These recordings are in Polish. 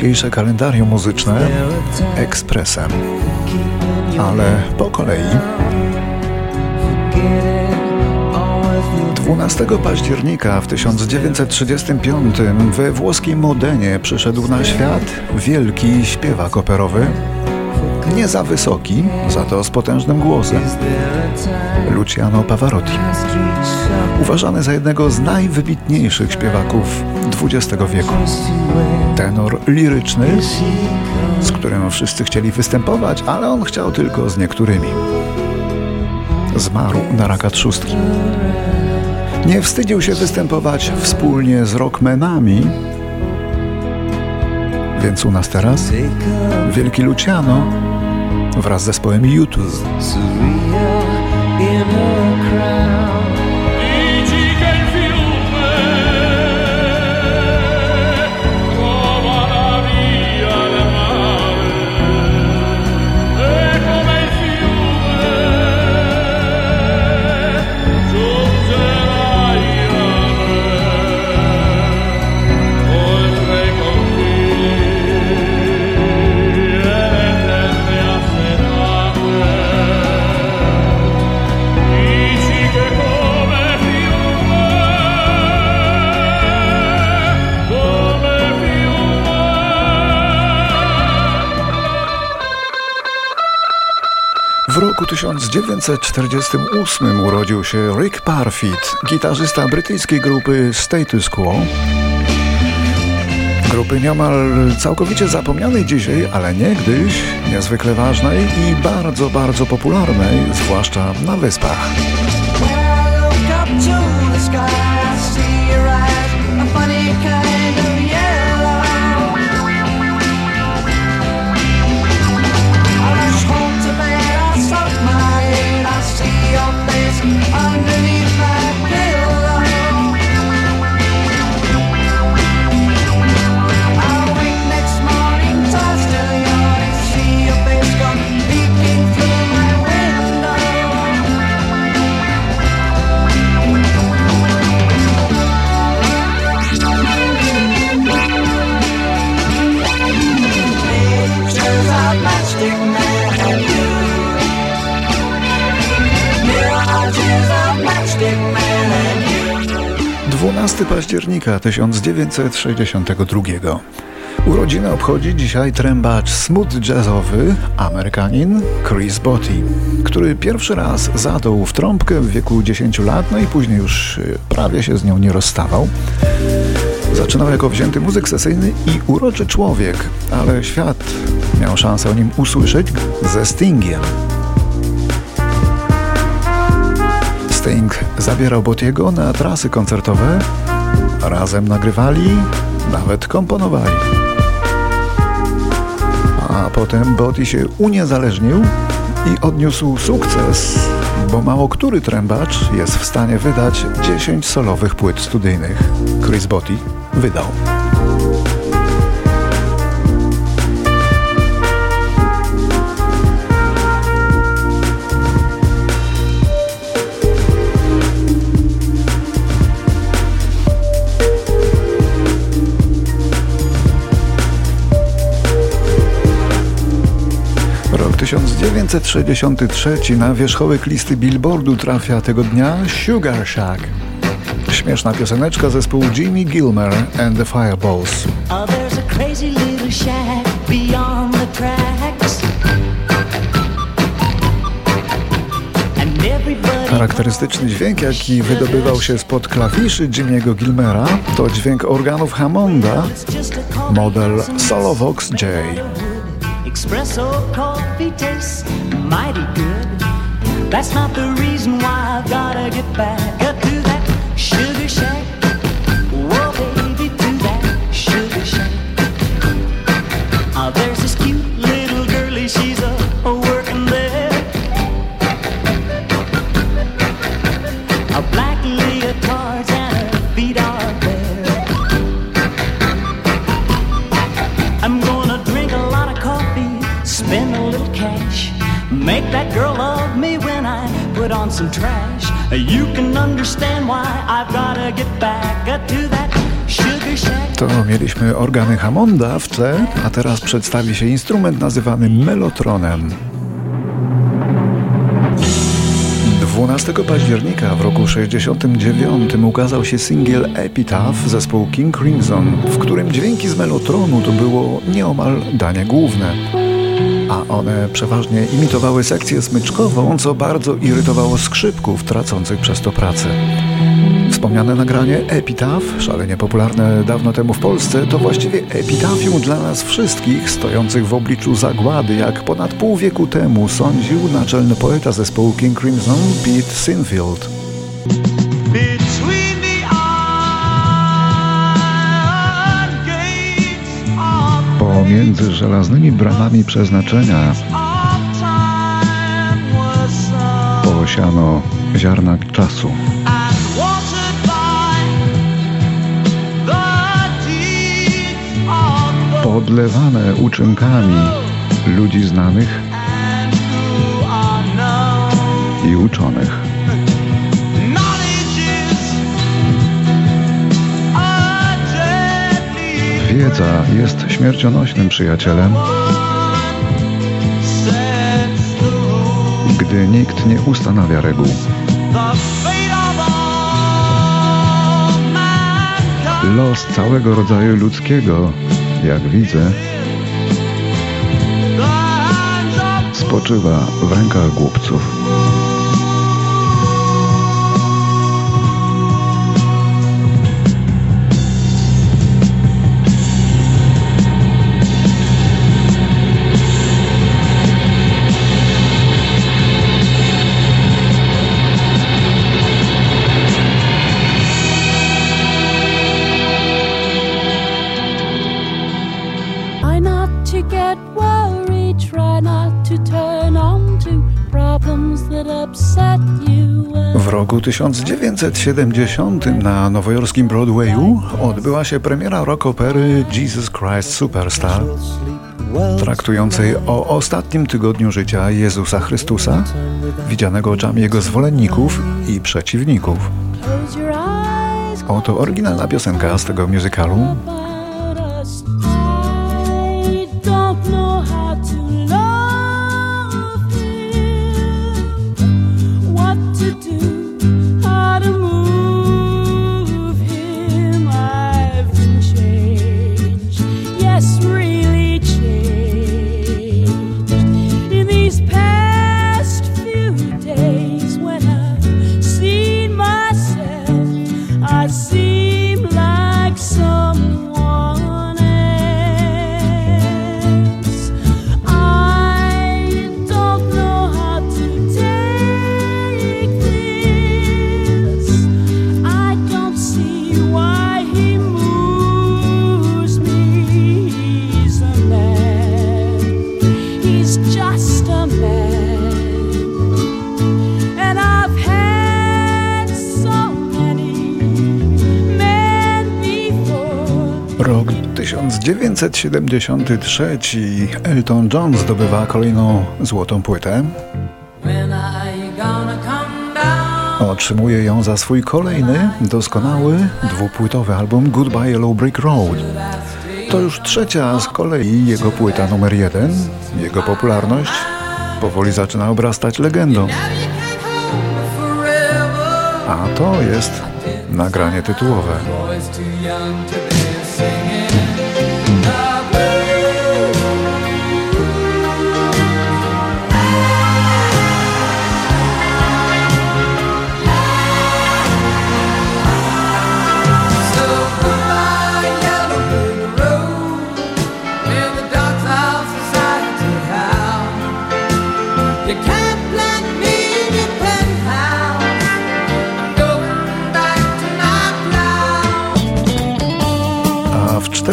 dzisiejsze kalendarium muzyczne ekspresem. Ale po kolei 12 października w 1935 we włoskiej Modenie przyszedł na świat wielki śpiewak operowy, nie za wysoki, za to z potężnym głosem, Luciano Pavarotti. Uważany za jednego z najwybitniejszych śpiewaków XX wieku. Tenor liryczny, z którym wszyscy chcieli występować, ale on chciał tylko z niektórymi. Zmarł na raka trzustki. Nie wstydził się występować wspólnie z rockmenami, więc u nas teraz wielki Luciano wraz z zespołem YouTube. 1948 urodził się Rick Parfitt, gitarzysta brytyjskiej grupy Status Quo. Grupy nieomal całkowicie zapomnianej dzisiaj, ale niegdyś niezwykle ważnej i bardzo, bardzo popularnej, zwłaszcza na wyspach. Dwunasty października 1962. Urodziny obchodzi dzisiaj trębacz smooth jazzowy, Amerykanin Chris Botti, który pierwszy raz zadał w trąbkę w wieku 10 lat, no i później już y, prawie się z nią nie rozstawał. Zaczynał jako wzięty muzyk sesyjny i uroczy człowiek, ale świat miał szansę o nim usłyszeć ze Stingiem. Sting zabierał Botiego na trasy koncertowe, razem nagrywali, nawet komponowali. A potem Botti się uniezależnił i odniósł sukces, bo mało który trębacz jest w stanie wydać 10 solowych płyt studyjnych. Chris Botti wydał. 1963 na wierzchołek listy Billboardu trafia tego dnia Sugar Shack. Śmieszna pioseneczka zespołu Jimmy Gilmer and the Fireballs. Oh, Charakterystyczny dźwięk, jaki wydobywał się spod klawiszy Jimmy'ego Gilmera, to dźwięk organów Hammonda, model Solovox J. Espresso coffee tastes mighty good. That's not the reason why I've gotta get back up to that to mieliśmy organy Hammonda w tle, a teraz przedstawi się instrument nazywany melotronem. 12 października w roku 69 ukazał się singiel Epitaph zespołu King Crimson, w którym dźwięki z melotronu to było nieomal danie główne. A one przeważnie imitowały sekcję smyczkową, co bardzo irytowało skrzypków tracących przez to pracę. Wspomniane nagranie Epitaph, szalenie popularne dawno temu w Polsce, to właściwie epitafium dla nas wszystkich stojących w obliczu zagłady, jak ponad pół wieku temu sądził naczelny poeta zespołu King Crimson Pete Sinfield. Pomiędzy żelaznymi bramami przeznaczenia posiano ziarna czasu. Podlewane uczynkami ludzi znanych i uczonych. Wiedza jest śmiercionośnym przyjacielem, gdy nikt nie ustanawia reguł. Los całego rodzaju ludzkiego jak widzę, spoczywa w rękach głupców. W roku 1970 na nowojorskim Broadwayu odbyła się premiera rock opery Jesus Christ Superstar, traktującej o ostatnim tygodniu życia Jezusa Chrystusa, widzianego oczami Jego zwolenników i przeciwników. Oto oryginalna piosenka z tego musicalu, 1973 Elton John zdobywa kolejną złotą płytę. Otrzymuje ją za swój kolejny, doskonały, dwupłytowy album Goodbye Yellow Brick Road. To już trzecia z kolei jego płyta numer jeden. Jego popularność powoli zaczyna obrastać legendą. A to jest nagranie tytułowe.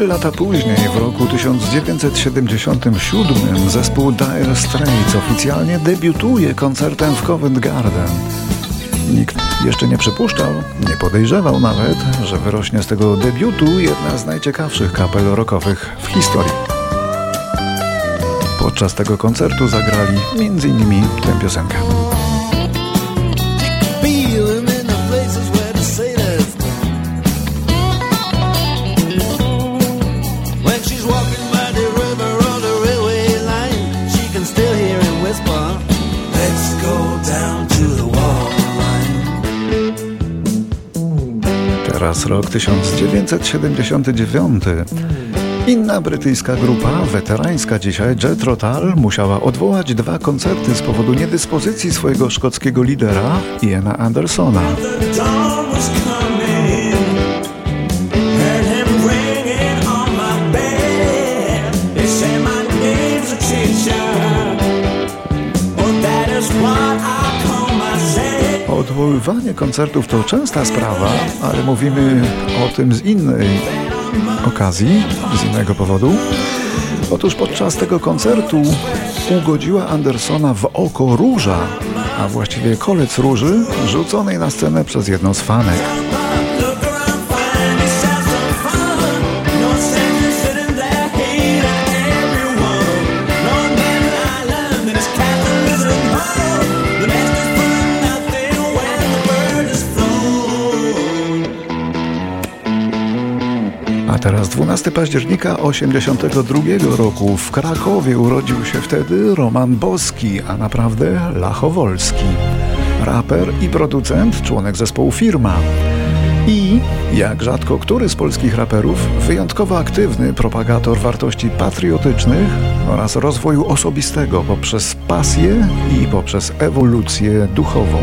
Cztery lata później, w roku 1977, zespół Dire Straits oficjalnie debiutuje koncertem w Covent Garden. Nikt jeszcze nie przypuszczał, nie podejrzewał nawet, że wyrośnie z tego debiutu jedna z najciekawszych kapel rockowych w historii. Podczas tego koncertu zagrali m.in. tę piosenkę. Teraz rok 1979. Inna brytyjska grupa, weterańska dzisiaj, Jet Rotal, musiała odwołać dwa koncerty z powodu niedyspozycji swojego szkockiego lidera, Iana Andersona. Odwoływanie koncertów to częsta sprawa, ale mówimy o tym z innej okazji, z innego powodu. Otóż podczas tego koncertu ugodziła Andersona w oko róża, a właściwie kolec róży rzuconej na scenę przez jedną z fanek. Teraz 12 października 1982 roku w Krakowie urodził się wtedy Roman Boski, a naprawdę Lachowolski. Raper i producent, członek zespołu Firma. I, jak rzadko który z polskich raperów, wyjątkowo aktywny propagator wartości patriotycznych oraz rozwoju osobistego poprzez pasję i poprzez ewolucję duchową.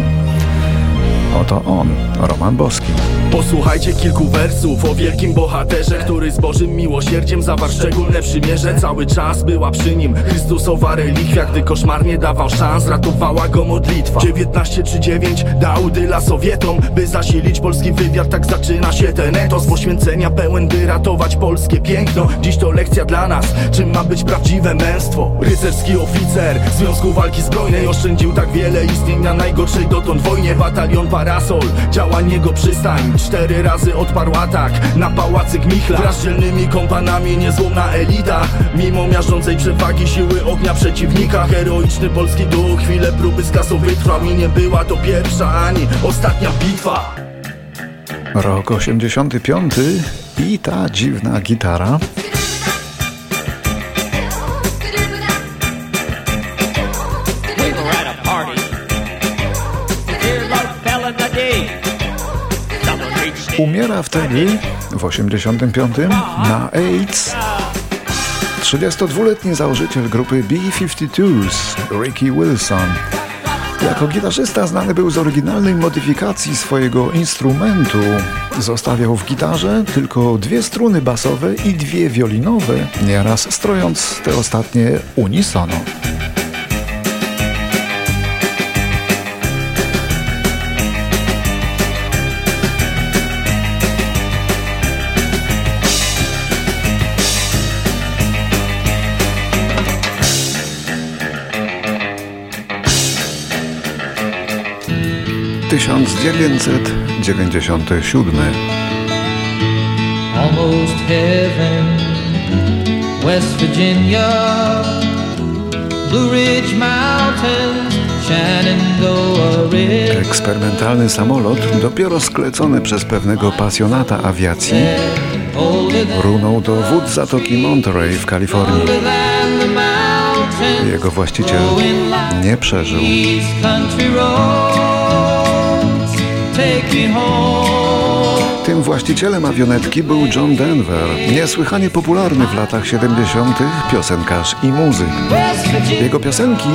Oto on, Roman Boski. Posłuchajcie kilku wersów o wielkim bohaterze Który z Bożym miłosierdziem zawarł szczególne przymierze. Cały czas była przy nim Chrystusowa relikwia Gdy koszmarnie dawał szans, ratowała go modlitwa. 19 czy 9 dał dyla Sowietom By zasilić polski wywiad, tak zaczyna się ten etos Poświęcenia pełen, by ratować polskie piękno. Dziś to lekcja dla nas, czym ma być prawdziwe męstwo. Rycerski oficer Związku Walki Zbrojnej Oszczędził tak wiele istnień na najgorszej dotąd wojnie. Batalion Parasol, działań jego przystań. Cztery razy odparł atak na pałacyk Michla. Wraz z dzielnymi kompanami niezłomna elita. Mimo miażdżącej przewagi siły ognia przeciwnika. Heroiczny polski duch chwilę próby z kasą wytrwał I nie była to pierwsza ani ostatnia bitwa. Rok 85 i ta dziwna gitara. Umiera wtedy, w 85, na AIDS. 32-letni założyciel grupy B-52s, Ricky Wilson. Jako gitarzysta znany był z oryginalnej modyfikacji swojego instrumentu. Zostawiał w gitarze tylko dwie struny basowe i dwie wiolinowe, nieraz strojąc te ostatnie unisono. Tysiąc dziewięćset dziewięćdziesiąty siódmy. almost heaven. West Virginia, Blue Ridge Mountains, Shenandoah River. Eksperymentalny samolot, dopiero sklecony przez pewnego pasjonata awiacji, runął do wód Zatoki Monterey w Kalifornii. Jego właściciel nie przeżył. Tym właścicielem awionetki był John Denver, niesłychanie popularny w latach 70. piosenkarz i muzyk. Jego piosenki,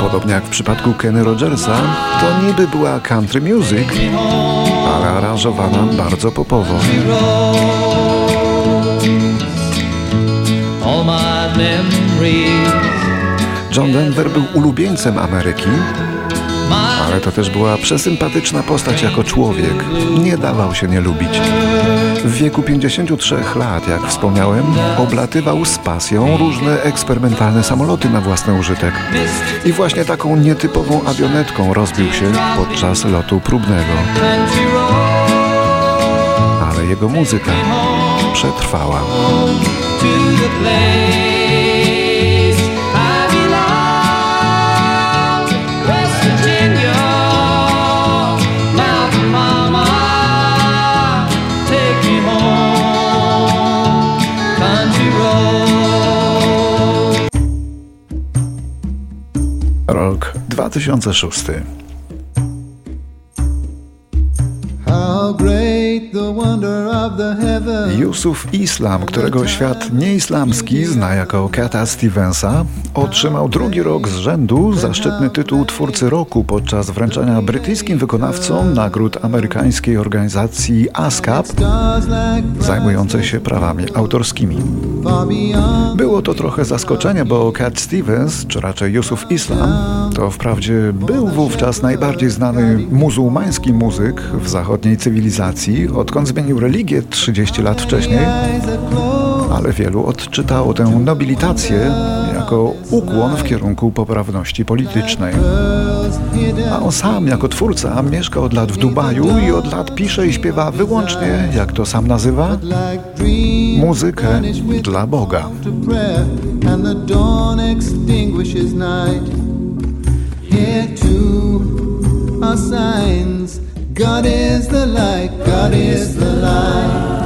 podobnie jak w przypadku Kenny Rogersa, to niby była country music, ale aranżowana bardzo popowo. John Denver był ulubieńcem Ameryki, ale to też była przesympatyczna postać jako człowiek. Nie dawał się nie lubić. W wieku 53 lat, jak wspomniałem, oblatywał z pasją różne eksperymentalne samoloty na własny użytek. I właśnie taką nietypową awionetką rozbił się podczas lotu próbnego. Ale jego muzyka przetrwała. 2006. Yusuf Islam, którego świat nieislamski zna jako Cata Stevensa, otrzymał drugi rok z rzędu zaszczytny tytuł twórcy roku podczas wręczenia brytyjskim wykonawcom nagród amerykańskiej organizacji ASCAP zajmującej się prawami autorskimi. Było to trochę zaskoczenie, bo Cat Stevens, czy raczej Yusuf Islam, to wprawdzie był wówczas najbardziej znany muzułmański muzyk w zachodniej cywilizacji, odkąd zmienił religię 30 lat wcześniej, Closed. ale wielu odczytało tę nobilitację jako ukłon w kierunku poprawności politycznej. A on sam jako twórca mieszka od lat w Dubaju i od lat pisze i śpiewa wyłącznie, jak to sam nazywa, muzykę dla Boga. God is the light, God is the light.